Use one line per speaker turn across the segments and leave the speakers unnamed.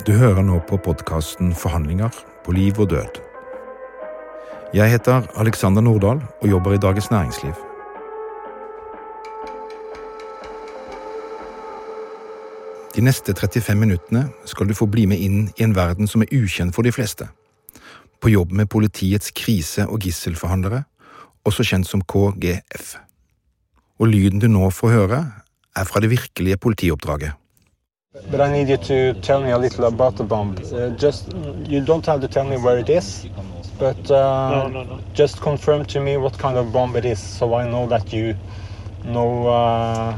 Du hører nå på podkasten Forhandlinger på liv og død. Jeg heter Alexander Nordahl og jobber i Dagens Næringsliv. De neste 35 minuttene skal du få bli med inn i en verden som er ukjent for de fleste. På jobb med politiets krise- og gisselforhandlere, også kjent som KGF. Og lyden du nå får høre, er fra det virkelige politioppdraget.
But I need you to tell me a little about the bomb. Uh, just you don't have to tell me where it is, but uh,
No, no, no.
just confirm to me what kind of bomb it is, so I know that you know uh,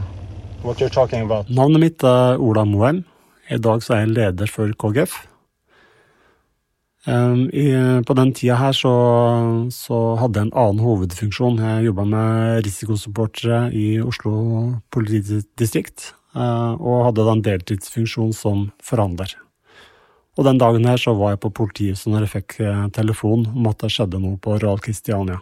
what you're talking about.
Navnet mitt er Ola Moheim. I dag så er jeg leder for KGF. Um, i, på den tida her så, så hadde jeg en annen hovedfunksjon. Jeg jobba med risikosupportere i Oslo politidistrikt, og hadde da en deltidsfunksjon som forhandler. Og den dagen her så var jeg på politihuset når jeg fikk eh, telefon om at det skjedde noe på Royal Christiania.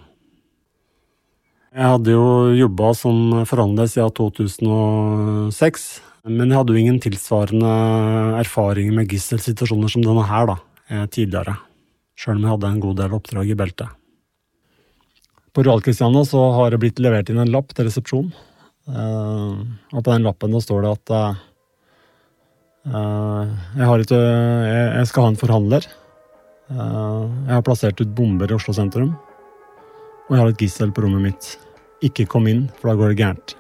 Jeg hadde jo jobba som forhandler siden 2006, men jeg hadde jo ingen tilsvarende erfaringer med gisselsituasjoner som denne her da, eh, tidligere, sjøl om jeg hadde en god del oppdrag i beltet. På Royal Christiania så har det blitt levert inn en lapp til resepsjon, eh, og på den lappen da står det at eh, jeg, har ikke, jeg, jeg skal ha en forhandler. Eh, jeg har plassert ut bomber i Oslo sentrum. Og jeg har et gissel på rommet mitt. Ikke kom inn, for da går det gærent.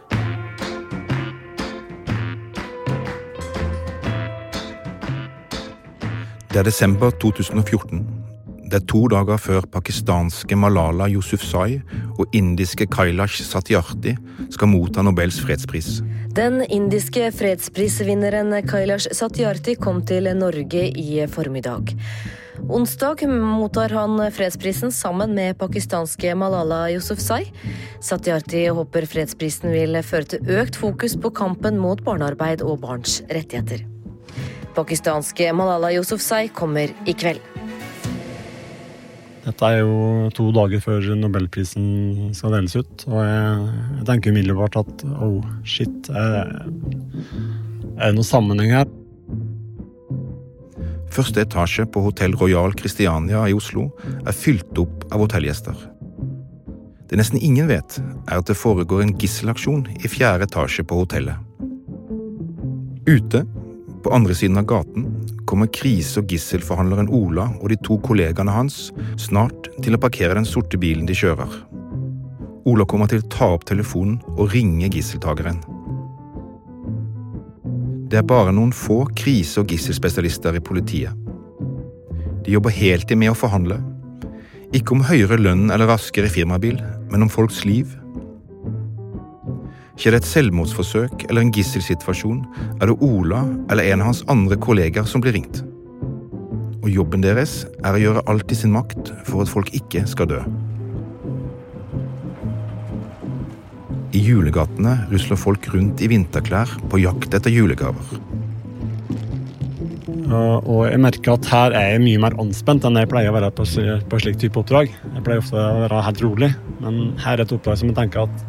Det er desember 2014. Det er to dager før pakistanske Malala Yousufzai og indiske Kailash Satyarthi skal motta Nobels fredspris.
Den indiske fredsprisvinneren Kailash Satyarthi kom til Norge i formiddag. Onsdag mottar han fredsprisen sammen med pakistanske Malala Yousufzai. Satyarthi håper fredsprisen vil føre til økt fokus på kampen mot barnearbeid og barns rettigheter. Pakistanske Malala Yousufzai kommer i kveld.
Dette er jo to dager før nobelprisen skal deles ut, og jeg, tenker umiddelbart at oh, shit, er, er det noen sammenheng her?
Første etasje på Hotell Royal Christiania i Oslo er fylt opp av hotellgjester. Det nesten ingen vet, er at det foregår en gisselaksjon i fjerde etasje på hotellet. Ute, på andre siden av gaten, kommer krise- og gisselforhandleren Ola og de to kollegaene hans snart til å parkere den sorte bilen de kjører. Ola kommer til å ta opp telefonen og ringe gisseltakeren. Det er bare noen få krise- og gisselspesialister i politiet. De jobber heltid med å forhandle. Ikke om høyere lønn eller raskere firmabil, men om folks liv. Skjer det et selvmordsforsøk eller en gisselsituasjon, er det Ola eller en av hans andre kolleger som blir ringt. Og jobben deres er å gjøre alt i sin makt for at folk ikke skal dø. I julegatene rusler folk rundt i vinterklær på jakt etter julegaver.
Og jeg merker at her er jeg mye mer anspent enn jeg pleier å være på, på slik type oppdrag. Jeg pleier ofte å være helt rolig, men her er et oppdrag som jeg tenker at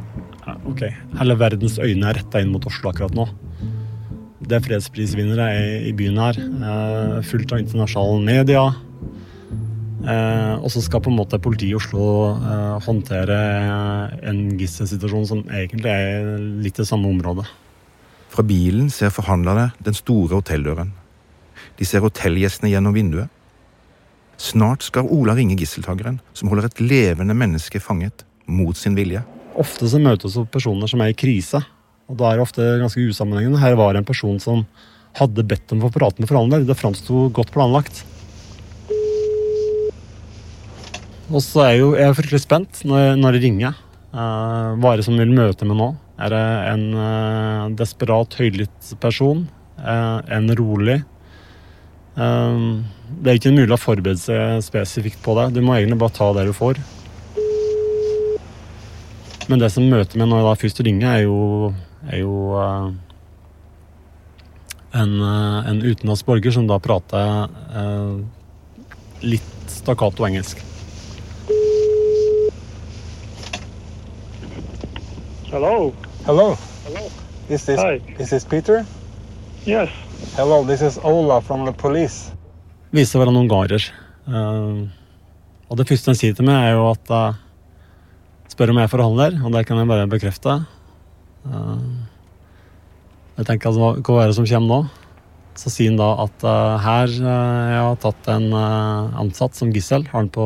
ok, hele verdens øyne er retta inn mot Oslo akkurat nå. Det er fredsprisvinnere i, byen her. Uh, fullt av internasjonale media. Uh, og så skal på en måte politiet i Oslo uh, håndtere en gisselsituasjon som egentlig er litt det samme området.
Fra bilen ser forhandlerne den store hotelldøren. De ser hotellgjestene gjennom vinduet. Snart skal Ola ringe gisseltakeren, som holder et levende menneske fanget mot sin vilje.
Ofte så møtes vi personer som er i krise, og da er det ofte ganske usammenhengende. Her var det en person som hadde bedt om å få prate med forhandler. Det framsto godt planlagt. Og så er jeg jo jeg er fryktelig spent når når jeg ringer. Uh, hva er det som vil møte meg nå? Er det en uh, desperat, høylytt person? Uh, en rolig? det er ikke mulig å forberede seg spesifikt på det. Du må egentlig bare ta det du får. Men det som møter meg når jeg da først ringer, er jo, er jo en, en utenlandsk borger som da prater litt stakkato engelsk.
Hello.
Hello. Hello. Is this
Hi.
is this Peter?
Yes.
Hello, this is Ola from the police.
Viser å være noen garer. Uh, og det første han sier til meg, er jo at uh, Spør om jeg er forhandler, og det kan jeg bare bekrefte. Jeg tenker altså, Hva er det som kommer nå? Så sier han da at uh, her uh, jeg har tatt en uh, ansatt som gissel, har han på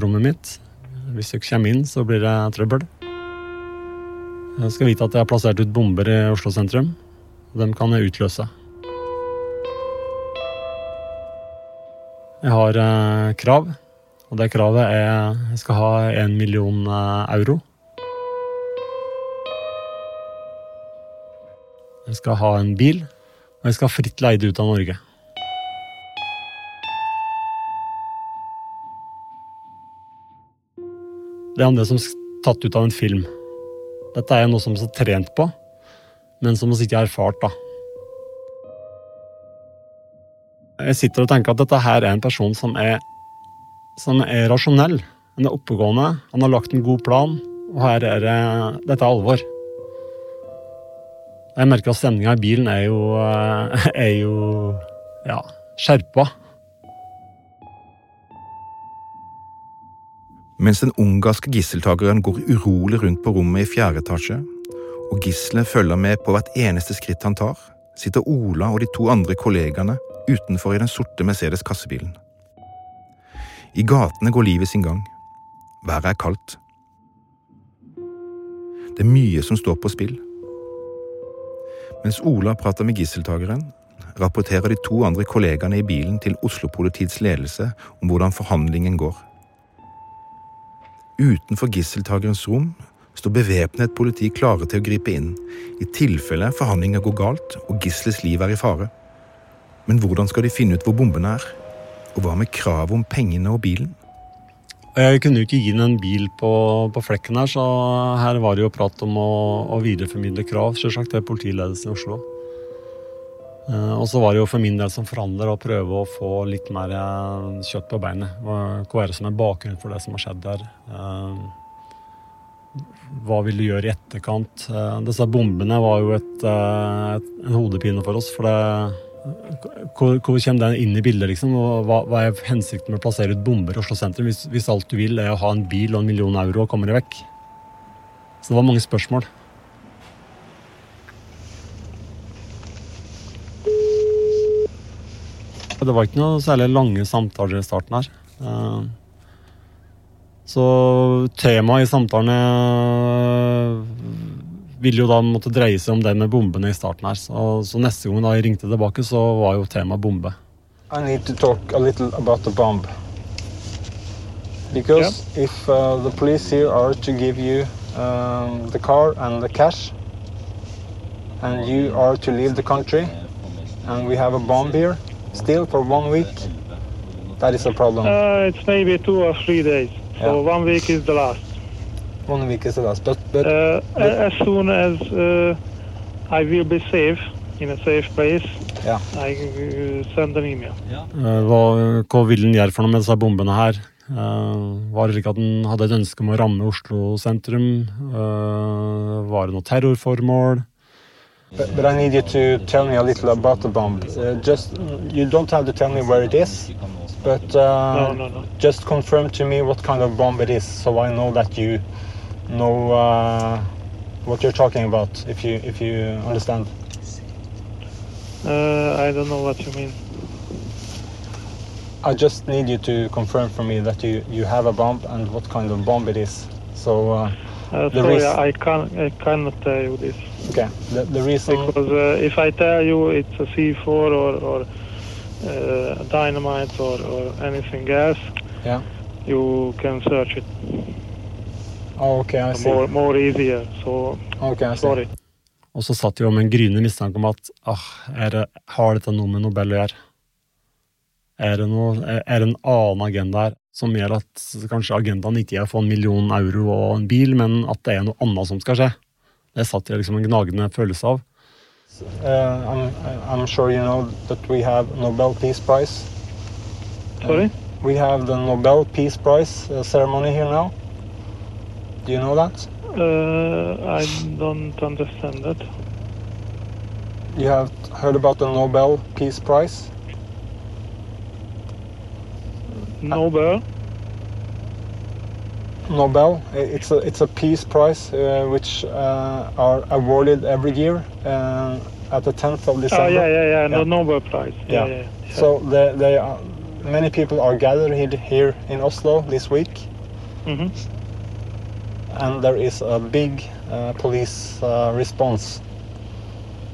rommet mitt. Hvis dere kommer inn, så blir det trøbbel. Jeg skal vite at jeg har plassert ut bomber i Oslo sentrum. Dem kan jeg utløse. Jeg har krav, og det kravet er jeg skal ha én million euro. Jeg skal ha en bil. Og jeg skal ha fritt leide ut av Norge. Det er om det som er tatt ut av en film. Dette er noe som vi har trent på, men som vi ikke har erfart. da. Jeg sitter og tenker at dette her er en person som er, som er rasjonell. Han er oppegående, han har lagt en god plan, og her er det, dette er alvor. Jeg merker at stemninga i bilen er jo, eh, er jo ja, skjerpa.
Mens den ungarske gisseltakeren går urolig rundt på rommet i fjerde etasje, og gisselet følger med på hvert eneste skritt han tar, sitter Ola og de to andre kollegaene utenfor i den sorte Mercedes kassebilen. I gatene går livet sin gang. Været er kaldt. Det er mye som står på spill. Mens Ola prater med gisseltakeren, rapporterer de to andre kollegaene i bilen til Oslo-politiets ledelse om hvordan forhandlingen går. Utenfor gisseltakerens rom står bevæpnet politi klare til å gripe inn i tilfelle forhandlinger går galt og gislets liv er i fare. Men hvordan skal de finne ut hvor bombene er? Og hva med kravet om pengene og bilen?
Jeg kunne jo ikke gi den en bil på, på, flekken her, så her var det jo prat om å, å videreformidle krav selvsagt til politiledelsen i Oslo. Eh, og så var det jo for min del som forhandler å prøve å få litt mer eh, kjøtt på beinet. Hva, er det som er bakgrunnen for det som har skjedd der? Eh, hva vil du gjøre i etterkant? Disse bombene var jo et, et, en hodepine for oss. for det hvor, hvor, kommer den inn i bildet? liksom? Hva, hva, er hensikten med å plassere ut bomber i Oslo sentrum hvis, hvis, alt du vil er å ha en bil og en million euro og kommer deg vekk? Så det var mange spørsmål. Det var ikke noe særlig lange samtaler i starten her. Eh, så temaet i samtalene vil jo da måtte dreie seg om det med bombene i starten her. Så, så neste gang da jeg ringte tilbake, så var jo temaet bombe.
I need to talk a little about the bomb. Because yeah. if uh, the police here are to give you um, the car and the cash, and you are to leave the country, and we have a bomb here still for one week, that is a problem.
Uh, it's maybe two or three days. So yeah. one week is the last
one week is last. But, but,
uh, but as soon as uh, I will be safe in a safe place,
yeah.
I send an email.
Uh, hva, hva vil han gjøre for noe med disse bombene her? Uh, var det slik at han hadde et ønske om å ramme Oslo sentrum? Uh, var det noe terrorformål?
But, but I need you to tell me a little about the bomb. Uh, just you don't have to tell me where it is, but
uh, no, no, no.
just confirm to me what kind of bomb it is, so I know that you know uh, what you're talking about, if you if you understand.
Uh, I don't know what you mean.
I just need you to confirm for me that you you have a bomb and what kind of bomb it is. So.
Uh, uh sorry, I can't. I cannot tell you this.
Okay. The, the reason.
Because uh, if I tell you it's a C4 or or uh, dynamite or, or anything else,
yeah,
you can search it.
Oh, okay, I see.
more more easier. So
Okay,
sorry.
Og så satt de jo med en gryende mistanke om at ah, er det, har dette noe med Nobel å gjøre? Er det, noe, er det en annen agenda her som gjør at kanskje agendaen ikke er å få en million euro og en bil, men at det er noe annet som skal skje? Det satt jeg liksom en gnagende følelse av.
Uh, I'm, I'm sure you know that we have Nobel Peace Prize.
Sorry.
We have the Nobel Peace Prize uh, ceremony here now. Do you know that?
Uh, I don't understand that.
You have heard about the Nobel Peace Prize?
Nobel.
Nobel, it's a, it's a peace prize uh, which uh, are awarded every year uh, at the 10th of December.
Oh yeah, yeah, yeah. The
Yeah.
Nobel Prize. Yeah,
Yeah.
yeah.
So they, they are, many people are gathered here, here in Oslo this week,
Mhm.
And there is a big uh, police uh, response.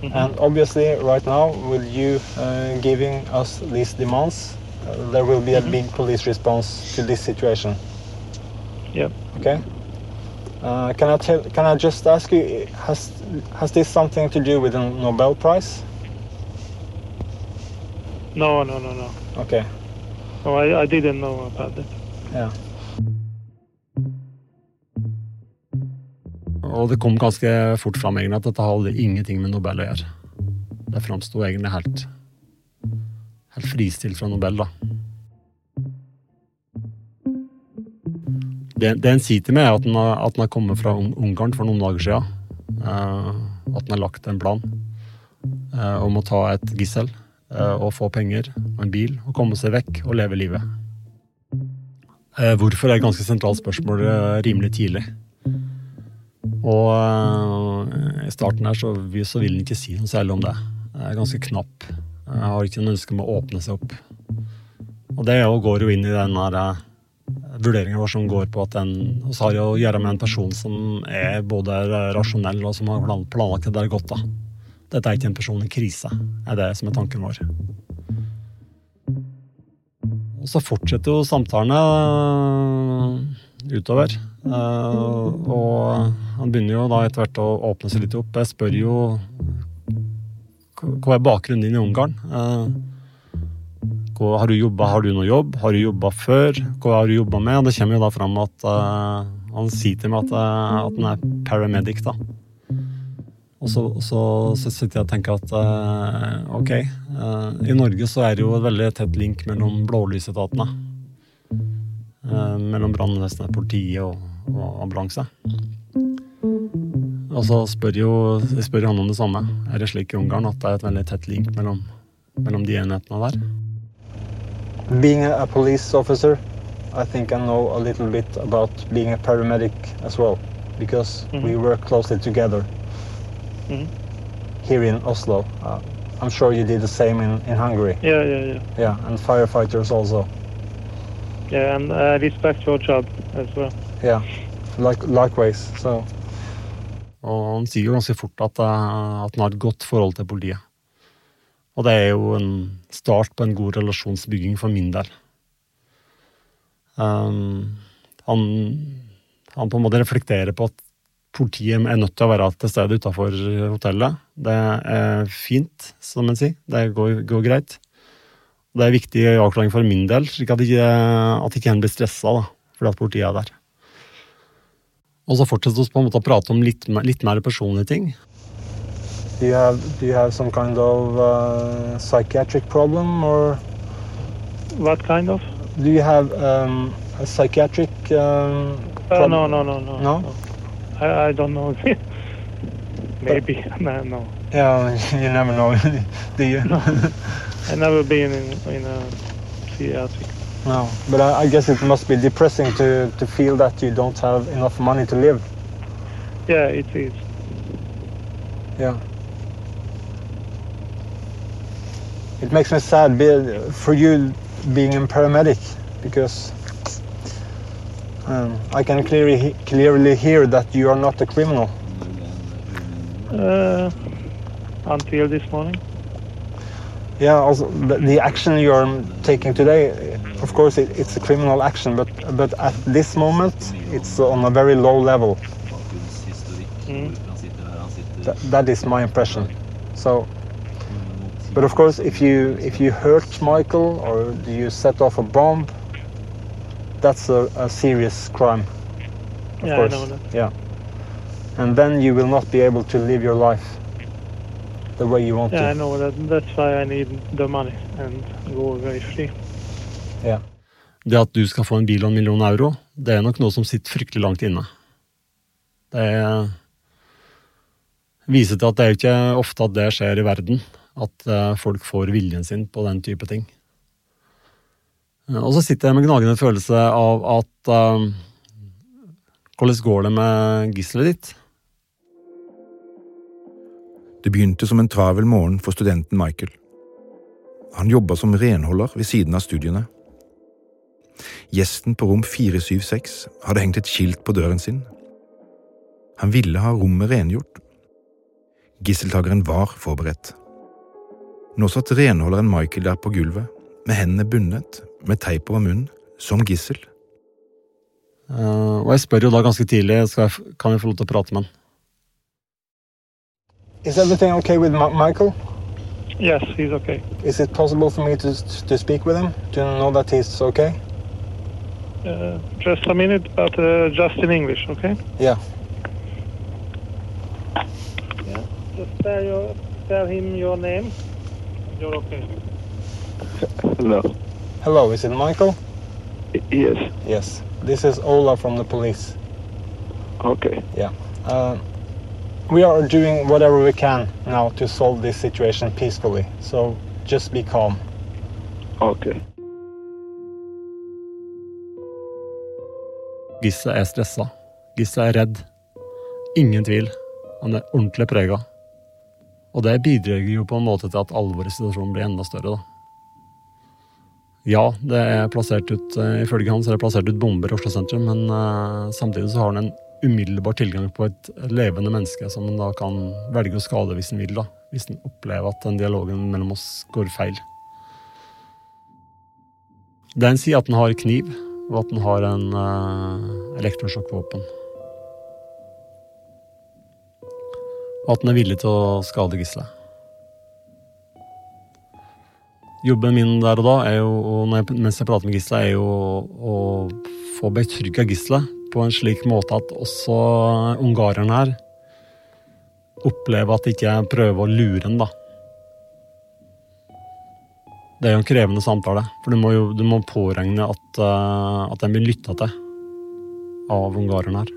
Mhm.
And obviously, right now, with you uh, giving us these demands, uh, there will be a big police response to this situation.
Yeah.
Okay. Uh, can I tell? Can I just ask you? Has has this something to do with the Nobel Prize?
No, no, no, no.
Okay.
No, I, I didn't know about that.
Yeah.
Og det kom ganske fort fram egentlig at dette hadde ingenting med Nobel å gjøre. Det framsto egentlig helt, helt fristilt fra Nobel, da. Det, det en sier til meg, er at den har, kommet fra Ungarn for noen dager siden. Eh, at den har lagt en plan eh, om å ta et gissel eh, og få penger og en bil og komme seg vekk og leve livet. Hvorfor er et ganske sentralt spørsmål rimelig tidlig. Og eh, i starten her så, så vil han ikke si noe særlig om det. Jeg er ganske knapp. Jeg har ikke noe ønske om å åpne seg opp. Og det går jo inn i den eh, vurderinga vår som går på at Og har å gjøre med en person som er både rasjonell og som har plan- planlagt det der godt, da. Dette er ikke en person i krise, er det som er tanken vår. Og så fortsetter jo samtalene øh, utover. Eh, og han begynner jo da etter hvert å åpne seg litt opp. Jeg spør jo hva er bakgrunnen din i Ungarn? Eh, hva, har du jobbet, har du noe jobb? Har du jobba før? Hva har du jobba med? Og det kommer jo da fram at uh, han sier til meg at, uh, at han er paramedic, da. Og så, så, så sitter jeg og tenker at uh, ok, i Norge så er det jo et veldig tett link mellom blålysetatene. Eh, mellom brannvesenet, politiet og, og ambulanse. Og så spør jo jeg spør han om det samme. Er det slik i Ungarn at det er et veldig tett link mellom, mellom de enhetene der?
Being a, police officer, I think I know a little bit about being a paramedic as well, because we work closely together
Mhm.
here in Oslo. Uh, I'm sure you did the same in, in Hungary.
Yeah, yeah, yeah.
Yeah, and firefighters also.
Yeah, and I respect your job as well.
Yeah, like likewise. So
Og han sier jo ganske fort at, eh, at han har et godt forhold til politiet. Og det er jo en start på en god relasjonsbygging for min del. Um, han, han på en måte reflekterer på at politiet er nødt til å være til stede utafor hotellet. Det er fint, som en sier. Det går, går greit. Det er viktig avklaring for min del, slik at ikke, at ikke blir stressa da, fordi at politiet er der. Og så fortsetter vi på en måte å prate om litt, mer- litt mer personlige ting.
do you have do you have some kind of uh, psychiatric problem or
What kind of?
do you have um, a psychiatric um,
Uh,
problem?
no, no, no, no.
No?
I, I don't know. Maybe. no, no.
Yeah, you never know, do you?
I never been in in a psychiatric.
No, but I, I guess it must be depressing to, to feel that you don't have enough money to live.
Yeah, it is.
Yeah. It makes me sad be, for you being a paramedic because um, I can clearly clearly hear that you are not a criminal.
Uh, until this morning.
Yeah, also the, the action you are taking today, of course, it, it's a criminal action, but but at this moment, it's on a very low level. Hmm. That, that is my impression. So, but of course, if you if you hurt Michael or you set off a bomb, that's a, a serious crime. Of
Yeah, I
course.
know that.
Yeah. And then you will not be able to live your life the way you want
Yeah, I know that. That's why I need the money and go away free.
Yeah.
Det at du skal få en bil og en million euro, det er nok noe som sitter fryktelig langt inne. Det er, viser til at det er jo ikke ofte at det skjer i verden. At eh, folk får viljen sin på den type ting. Eh, Og så sitter jeg med gnagende følelse av at eh, Hvordan går det med gisselet ditt?
Det begynte som en travel morgen for studenten Michael. Han jobba som renholder ved siden av studiene. Gjesten på rom 476 hadde hengt et skilt på døren sin. Han ville ha rommet rengjort. Gisseltakeren var forberedt. Nå satt renholderen Michael der på gulvet, med hendene bundet, med teip over munnen, som gissel.
Uh, og jeg spør jo da ganske tidlig skal jeg, kan jeg få lov til å prate med han.
Is everything okay with Ma- Michael?
Yes, he's okay.
Is it possible for me to to speak with him Do you know that he's okay?
Uh, just a minute, but uh, just in English, okay?
Yeah.
Yeah. Just tell, your, tell him your name. You're okay.
Hello.
Hello, is it Michael?
Yes.
Yes. This is Ola from the police.
Okay.
Yeah. Uh, we are doing whatever we can now to solve this situation peacefully. So just be calm.
Okay.
Gisse er stressa. Gisse er redd. Ingen tvil. Han er ordentlig prega. Og det bidrar jo på en måte til at alvoret i situasjonen blir enda større, da. Ja, det er plassert ut, eh, ifølge han så er det plassert ut bomber i Oslo sentrum, men uh, samtidig så har han en umiddelbar tilgang på et levende menneske som en da kan velge å skade hvis en vil, da. Hvis en opplever at den dialogen mellom oss går feil. Det en sier at den har kniv, og at den har en uh, elektrosjokkvåpen. Og at den er villig til å skade gisselet. Jobben min der og da er jo, og mens jeg prater med gisselet, er jo å få betrygga gisselet på en slik måte at også ungareren her opplever at ikke prøver å lure ham, da. Det er jo en krevende samtale, for du må jo du må påregne at, uh, at den blir lytta til av ungareren her.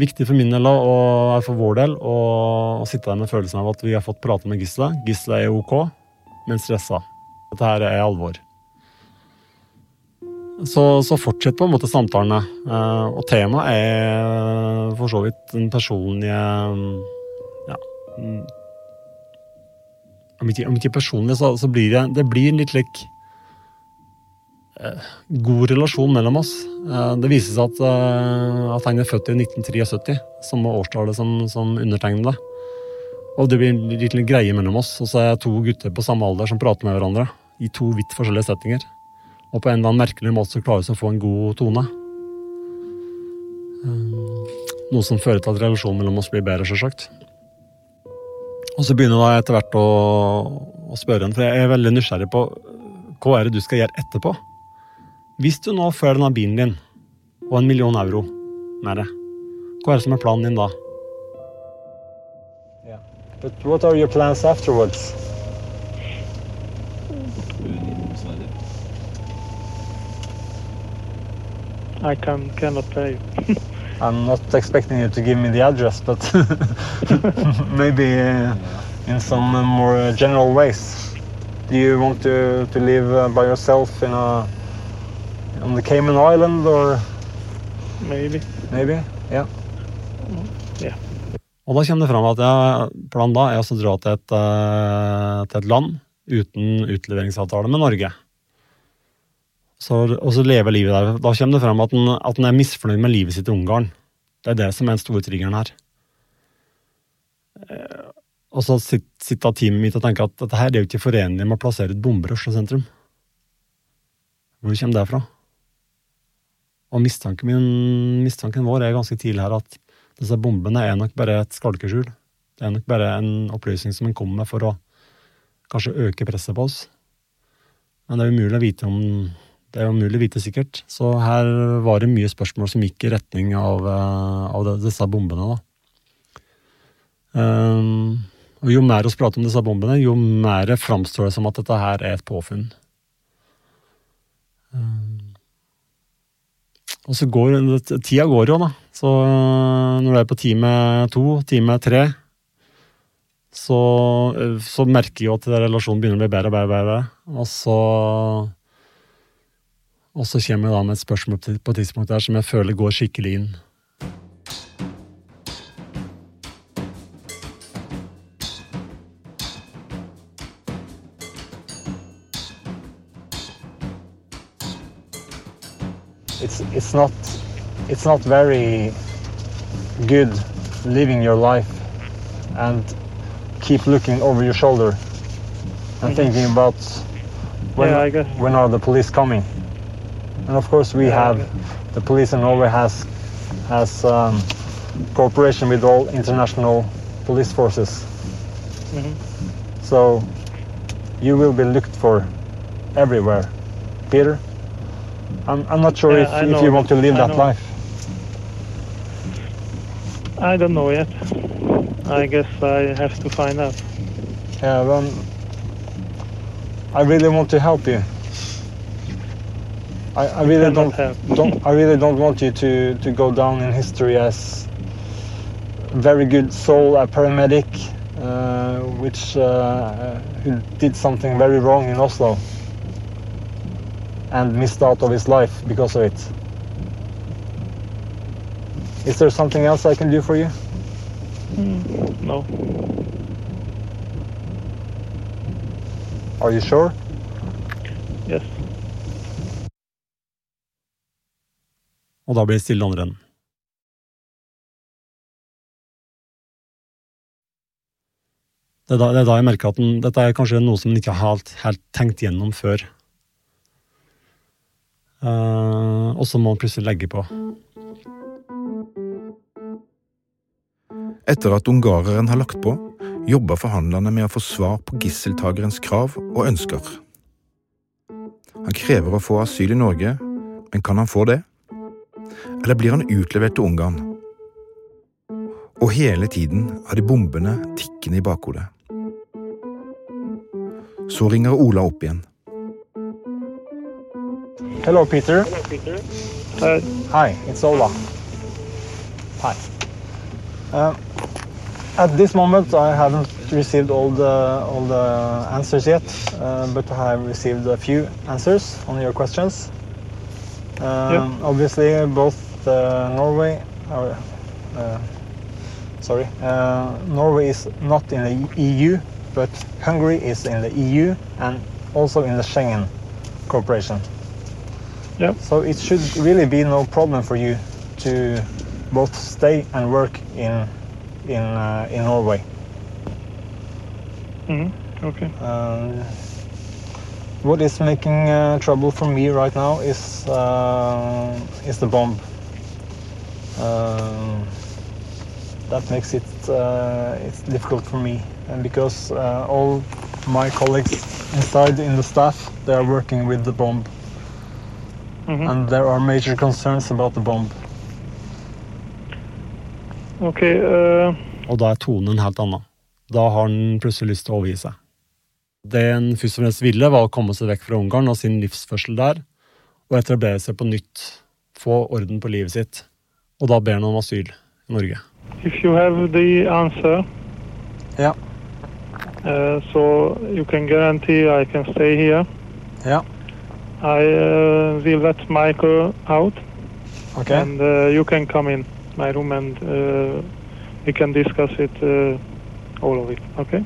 Viktig for min del og for vår del å, å sitte der med følelsen av at vi har fått prate med Gisle. Gisle er ok, men stressa. Dette her er alvor. Så, så fortsett på en måte samtalene. Eh, og temaet er for så vidt den personlige ja, mm, om ikke, om ikke personlig, så, så blir det, det blir litt lik eh, god relasjon mellom oss. Eh, det viser seg at, at han er født i 1973, samme årstallet som, som undertegnede. Og det blir en liten greie mellom oss. Og så er jeg to gutter på samme alder som prater med hverandre i to vidt forskjellige settinger. Og på en eller annen merkelig måte så klarer vi å få en god tone. Eh, Noe som fører til at relasjonen mellom oss blir bedre, selvsagt. Og så begynner jeg etter hvert å, å spørre henne, for jeg er veldig nysgjerrig på hva er det du skal gjøre etterpå. Hvis du nå får denne bilen din og en million euro med det, hva er det som er planen din da?
Yeah. But what are your?
I can cannot tell you.
I'm not expecting you to give me the address, but maybe uh, in some uh, more uh, general ways. Do you want to, to live uh, by yourself in a on the Cayman Island or
Maybe.
maybe? Yeah.
Yeah.
Og da kommer det fram at jeg, planen da er altså å dra til et, eh, til et land uten utleveringsavtale med Norge. Så, og så leve livet der. Da kommer det fram at den at han er misfornøyd med livet sitt i Ungarn. Det er det som er den store triggeren her. Eh, Og så sit- sitter teamet mitt og tenker at dette her er jo ikke forenlig med å plassere et bomber i Oslo sentrum. Hvor kommer det fra? Og mistanken, min, mistanken vår er ganske tidlig her at disse bombene er nok bare et skalkeskjul. Det er nok bare en opplysning som en kommer med for å kanskje øke presset på oss. Men det er umulig å vite om det er umulig å vite sikkert. Så her var det mye spørsmål som gikk i retning av, eh, av disse bombene. Um, og jo mer vi prater om disse bombene, jo mer framstår det som at dette her er et påfunn. Um, og så går tida går jo, da. Så når du er på time to, time tre, så, så merker jo at relasjonen begynner å bli bedre og bedre. bedre. Og så og så kommer jeg da med et spørsmål på et tidspunkt der som jeg føler går skikkelig inn.
it's it's not it's not very good living your life and keep looking over your shoulder and thinking about when
Yeah,
when are the police coming and of course we have the police in Norway has has um, cooperation with all international police forces
Mhm.
so you will be looked for everywhere Peter I'm, I'm not sure
Yeah,
if, if you want to live
I
that
know.
life
I don't know yet. I guess I have to find out.
Yeah, well, I really want to help you. I, I really don't, don't. I really don't want you to, to go down in history as a very good soul, a paramedic, uh, which uh, who did something very wrong in Oslo and missed out of his life because of it. Is there something else I can do for you?
No.
Are you sure?
Og da blir det stille andre enden. Det er, da, det er da jeg merker at den, dette er kanskje noe som en ikke har helt, helt tenkt gjennom før. Uh, og så må man plutselig legge på.
Etter at ungareren har lagt på, jobber forhandlerne med å få svar på gisseltagerens krav og ønsker. Han krever å få asyl i Norge, men kan han få det? Eller blir han utlevert til Ungarn? Og hele tiden har de bombene tikkende i bakhodet. Så ringer Ola opp igjen.
Hello, Peter.
Uh,
Hi, it's Ola. Hi. Uh, at this moment, I haven't received all the all the answers yet, uh, but I have received a few answers on your questions. Um,
Yeah.
Obviously, both uh, Norway, or, uh, sorry, uh, Norway is not in the EU, but Hungary is in the EU and also in the Schengen cooperation.
yeah.
So it should really be no problem for you to both stay and work in in uh, in Norway.
hmm Okay.
Um, what is making uh, trouble for me right now is uh, is the bomb. Um, that makes it uh, it's difficult for me, and because uh, all my colleagues inside in the staff they are working with the bomb,
hmm
and there are major concerns about the bomb.
Okay. Uh,
Og da er tonen en helt annen. Da har han plutselig lyst til å overgi seg. Det en først og fremst ville, var å komme seg vekk fra Ungarn og sin livsførsel der, og etablere seg på nytt, få orden på livet sitt. Og da ber han om asyl i Norge.
if you have the answer,
Yeah,
uh, so you can guarantee I can stay here.
yeah,
I uh, will let Michael out,
okay.
and uh, you can come in my room and uh, we can discuss it, uh, all of it. Okay?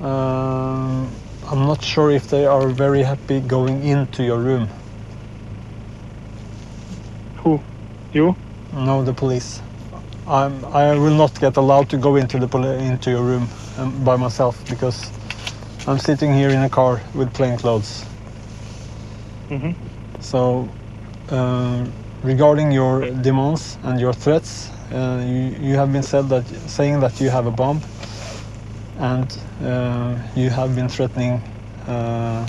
Um, I'm not sure if they are very happy going into your room.
Who? You?
No, the police. I'm, I will not get allowed to go into the into your room um, by myself because I'm sitting here in a car with plain clothes.
hmm
So, uh, regarding your demands and your threats, uh, you, you have been said that saying that you have a bomb, and uh, you have been threatening uh,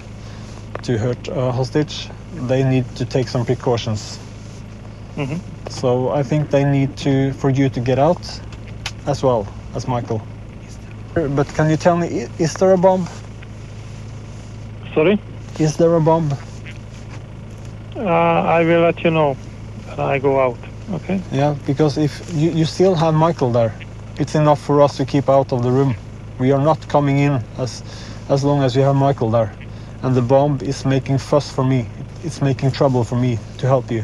to hurt a hostage. They need to take some precautions.
hmm
So I think they need to for you to get out, as well as Michael. But can you tell me, is there a bomb?
Sorry?
Is there a bomb?
Uh, I will let you know when I go out. Okay?
Yeah, because if you, you still have Michael there, it's enough for us to keep out of the room. We are not coming in as as long as we have Michael there. And the bomb is making fuss for me. It's making trouble for me to help you.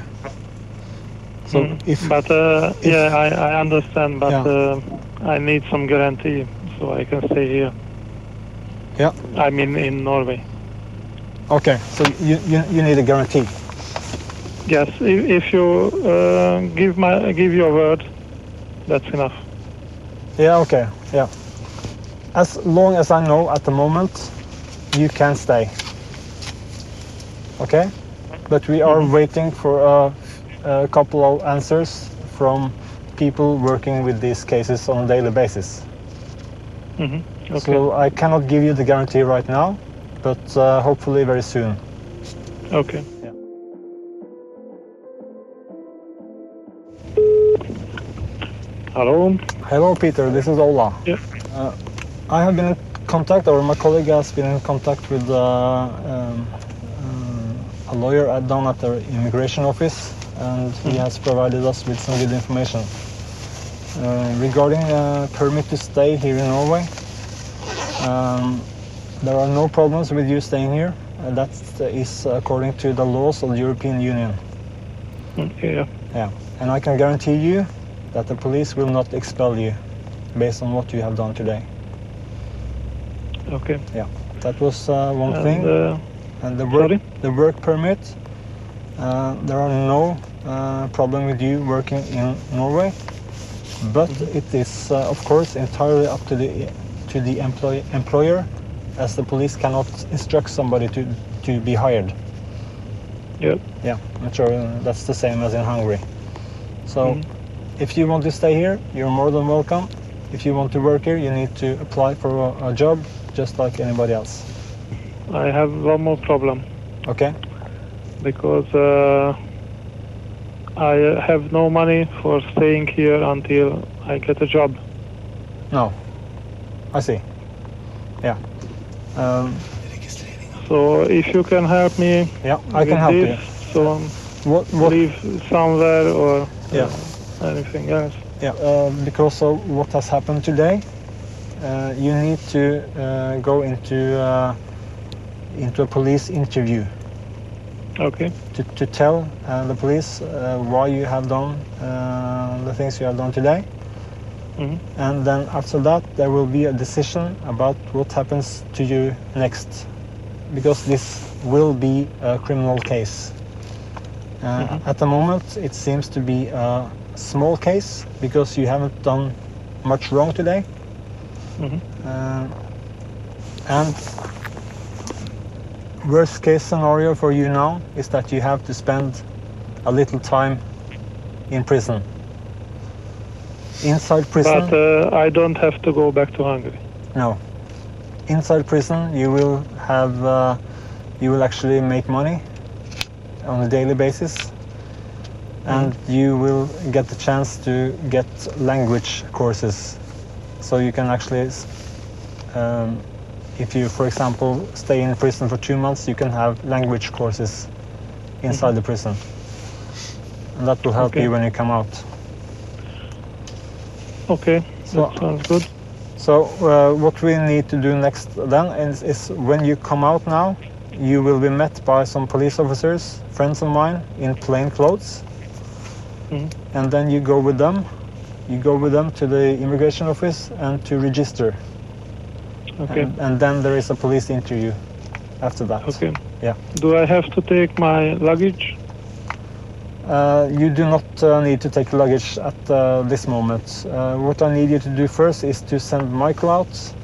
So
Mm.
if
But uh,
if-
yeah, I, I understand. But
Yeah.
uh, I need some guarantee so I can stay here.
yeah,
I mean, in Norway.
okay, so you, you, you need a guarantee.
Yes, if, if you uh, give my give your word, that's enough.
Yeah, okay, yeah. As long as I know at the moment, you can stay. Okay? But we are waiting for a, a couple of answers from people working with these cases on a daily basis.
hmm Okay.
So I cannot give you the guarantee right now, but uh, hopefully very soon.
okay. Hello.
Hello, Peter. This is Ola.
Yeah.
Uh, I have been in contact, or my colleague has been in contact with uh, um, um, a lawyer at, down at the immigration office, and he has provided us with some good information. Uh, regarding a permit to stay here in Norway, um, there are no problems with you staying here. Uh, that is according to the laws of the European Union.
Okay. Yeah.
Yeah, and I can guarantee you that the police will not expel you based on what you have done today.
Okay.
Yeah, that was uh, one
And,
thing.
uh,
and the work,
sorry?
the work permit. Uh, there are no uh, problem with you working in Norway, but
Mm-hmm.
it is uh, of course entirely up to the to the employ, employer, as the police cannot instruct somebody to to be hired.
yeah.
Yeah, I'm sure that's the same as in Hungary. So,
Mhm.
if you want to stay here, you're more than welcome. If you want to work here, you need to apply for a, a job just like anybody else.
I have one more problem
Okay?
because uh, I have no money for staying here until I get a job.
No. I see. Yeah. Um,
So if you can help me
yeah, I can help
this,
you.
so
What? What?
live somewhere or
Yeah.
uh, anything else.
Yeah. Uh, because of what has happened today, uh, you need to uh, go into uh, into a police interview.
Okay.
to, to tell uh, the police uh, why you have done uh, the things you have done today.
Mhm.
And then after that, there will be a decision about what happens to you next. Because this will be a criminal case. Uh, At the moment, it seems to be a small case because you haven't done much wrong today.
Mhm.
Uh, and worst case scenario for you now is that you have to spend a little time in prison. Inside prison,
But uh, I don't have to go back to Hungary.
no. Inside prison, you will have, uh, you will actually make money on a daily basis, and you will get the chance to get language courses, so you can actually, um, if you, for example, stay in prison for two months, you can have language courses inside the prison, and that will help
Okay.
you when you come out.
Okay.
So-
that sounds good.
So uh, what we need to do next then is, is when you come out now, you will be met by some police officers, friends of mine, in plain clothes.
Mhm.
And then you go with them. You go with them to the immigration office and to register.
Okay.
And, and then there is a police interview after that.
Okay.
Yeah.
Do I have to take my luggage?
Uh, you do not uh, need to take luggage at uh, this moment. Uh, what I need you to do first is to send Michael out.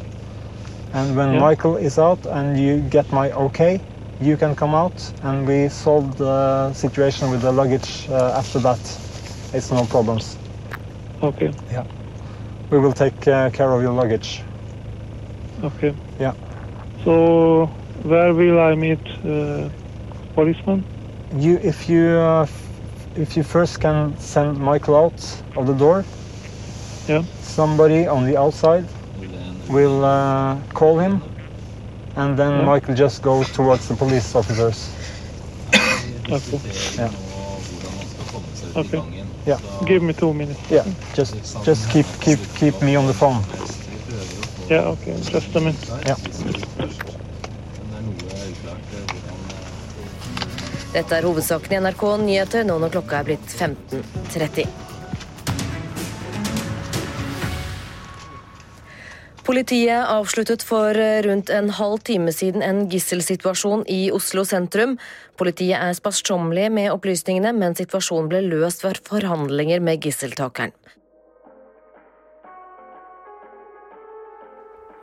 And when
Yeah.
Michael is out and you get my okay, you can come out and we solve the situation with the luggage uh, after that. It's no problems.
Okay. Yeah.
We will take uh, care of your luggage.
Okay.
Yeah.
So where will I meet uh, policeman?
You, if you, uh, if you first can send Michael out of the door,
Yeah.
somebody on the outside will uh, call him, and then
Yeah.
Michael just goes towards the police officers.
Okay.
Yeah.
Okay.
Yeah.
Give me two minutes.
Yeah, just just keep keep keep me on the phone.
Yeah. Okay. Just a minute.
Yeah.
Dette er hovedsaken i NRK Nyheter nå når klokka er blitt 15.30. Politiet avsluttet for rundt en halv time siden en gisselsituasjon i Oslo sentrum. Politiet er sparsommelig med opplysningene, men situasjonen ble løst ved forhandlinger med gisseltakeren.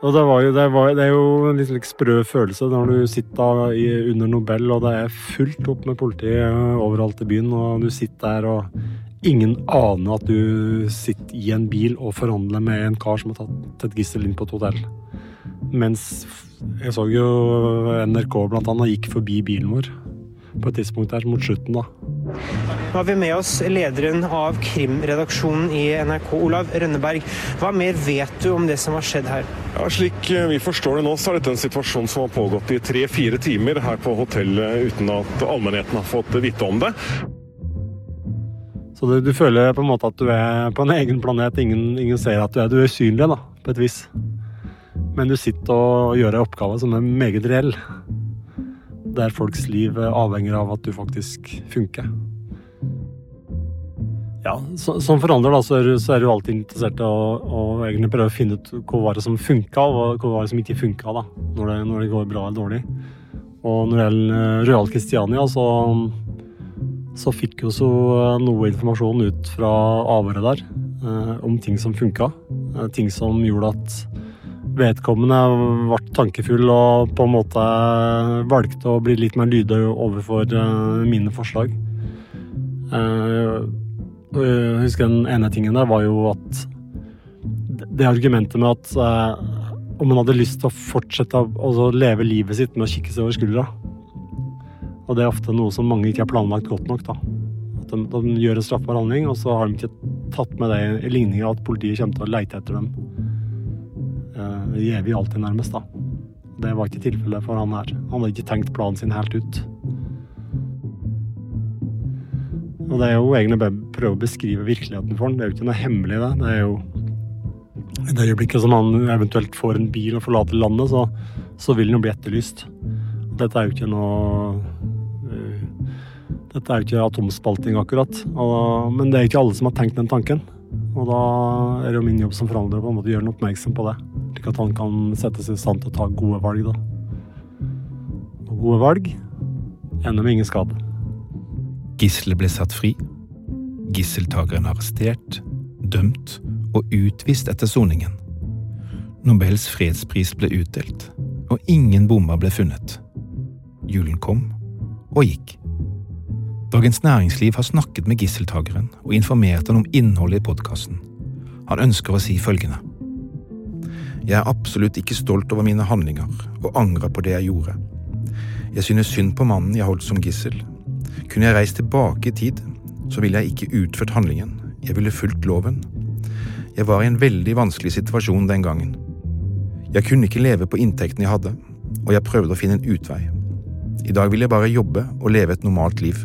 Og det, jo, det, var, det er jo en litt like sprø følelse når du sitter i, under Nobel, og det er fullt opp med politi eh, overalt i byen, og du sitter der og ingen aner at du sitter i en bil og forhandler med en kar som har tatt et gissel inn på et hotell. Mens jeg så jo NRK blant annet gikk forbi bilen vår på et tidspunkt der mot slutten, da.
Nå har vi med oss lederen av krimredaksjonen i NRK, Olav Rønneberg. Hva mer vet du om det som har skjedd her?
Ja, Slik eh, vi forstår det nå, så er dette en situasjon som har pågått i tre-fire timer her på hotellet uten at allmennheten har fått vite om det.
Så du, du føler på en måte at du er på en egen planet. Ingen, ingen ser at du er, du er usynlig, da, på et vis. Men du sitter og gjør en oppgave som er meget reell. Der folks liv avhenger av at du faktisk funker. Ja, Som forandrer da, så er, så er du alltid interessert i å, egentlig prøve å finne ut hva var det som funka, og hva- det som ikke funka. da, når når det går bra eller dårlig. Og når det gjelder eh, Royal Christiania, så så fikk jo så noe informasjon ut fra avhøret der eh, om ting som funka. Eh, ting som gjorde at vedkommende ble tankefull og på en måte valgte å bli litt mer lydig overfor eh, mine forslag. Eh, jeg husker den ene tingen der var jo at det- det argumentet med at eh, om man hadde lyst til å fortsette å altså leve livet sitt med å kikke seg over skuldra, og det er ofte noe som mange ikke har planlagt godt nok. da. At de, de gjør en straffbar handling, og så har de ikke tatt med det i ligninga at politiet kommer til å leite etter dem uh, evig alltid, nærmest. da. Det var ikke tilfellet for han her. Han hadde ikke tenkt planen sin helt ut. Og det er jo egentlig bare å prøve å beskrive virkeligheten for han. Det er jo ikke noe hemmelig det. Det er jo I det øyeblikket som han eventuelt får en bil og forlater landet, så, så vil han jo bli etterlyst. Dette er jo ikke noe Dette er jo ikke atomspalting, akkurat. Men det er ikke alle som har tenkt den tanken. Og da er det jo min jobb som forhandler å gjøre ham oppmerksom på det. Slik at han kan sette seg i stand til å ta gode valg, da. Og gode valg ender med ingen skade.
Gisselet ble satt fri. Gisseltakeren arrestert, dømt og utvist etter soningen. Nobels fredspris ble utdelt, og ingen bomber ble funnet. Julen kom og gikk. Dagens Næringsliv har snakket med gisseltakeren og informert han om innholdet i podkasten. Han ønsker å si følgende. Jeg er absolutt ikke stolt over mine handlinger og angrer på det jeg gjorde. Jeg synes synd på mannen jeg holdt som gissel. Kunne jeg reist tilbake i tid, så ville jeg ikke utført handlingen. Jeg ville fulgt loven. Jeg var i en veldig vanskelig situasjon den gangen. Jeg kunne ikke leve på inntekten jeg hadde, og jeg prøvde å finne en utvei. I dag vil jeg bare jobbe og leve et normalt liv.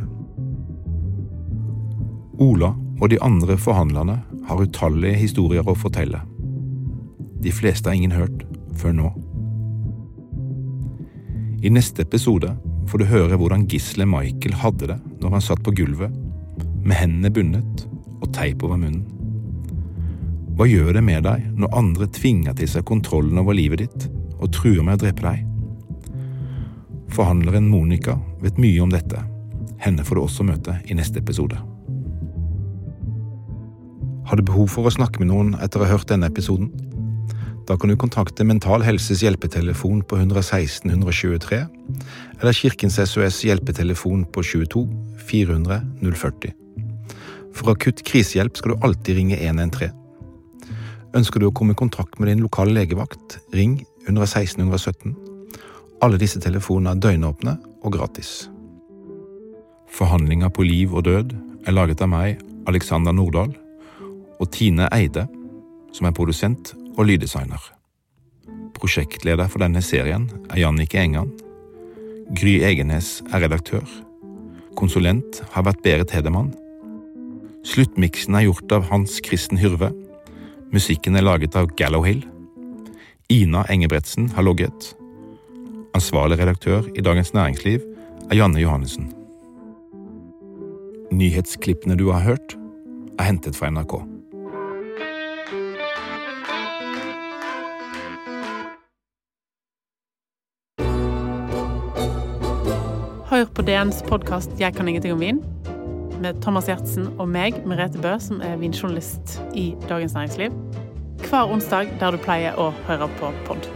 Ola og de andre forhandlerne har utallige historier å fortelle. De fleste har ingen hørt før nå. I neste episode får du høre hvordan gisselet Michael hadde det når han satt på gulvet, med hendene bundet og teip over munnen. Hva gjør det med deg når andre tvinger til seg kontrollen over livet ditt og truer med å drepe deg? Forhandleren Monica vet mye om dette. Henne får du også møte i neste episode. Har du behov for å snakke med noen etter å ha hørt denne episoden? Da kan du kontakte Mental Helses hjelpetelefon på 116 123, eller Kirkens SOS hjelpetelefon på 22 400 040. For akutt krisehjelp skal du alltid ringe 113. Ønsker du å komme i kontakt med din lokale legevakt, ring 116 117. Alle disse telefonene er døgnåpne og gratis. Forhandlinger på liv og død er laget av meg, Alexander Nordahl, og Tine Eide, som er produsent og lyddesigner. Prosjektleder for denne serien er Jannike Engan. Gry Egenes er redaktør. Konsulent har vært Berit Hedemann. Sluttmiksen er gjort av Hans Kristen Hyrve. Musikken er laget av Gallowhill. Ina Engebretsen har logget. Ansvarlig redaktør i Dagens Næringsliv er Janne Johannessen. Nyhetsklippene du har hørt, er hentet fra NRK.
Hør på DNs podkast 'Jeg kan ingenting om vin' med Thomas Gjertsen og meg, Merete Bø, som er vinjournalist i Dagens Næringsliv. Hver onsdag der du pleier å høre på pod.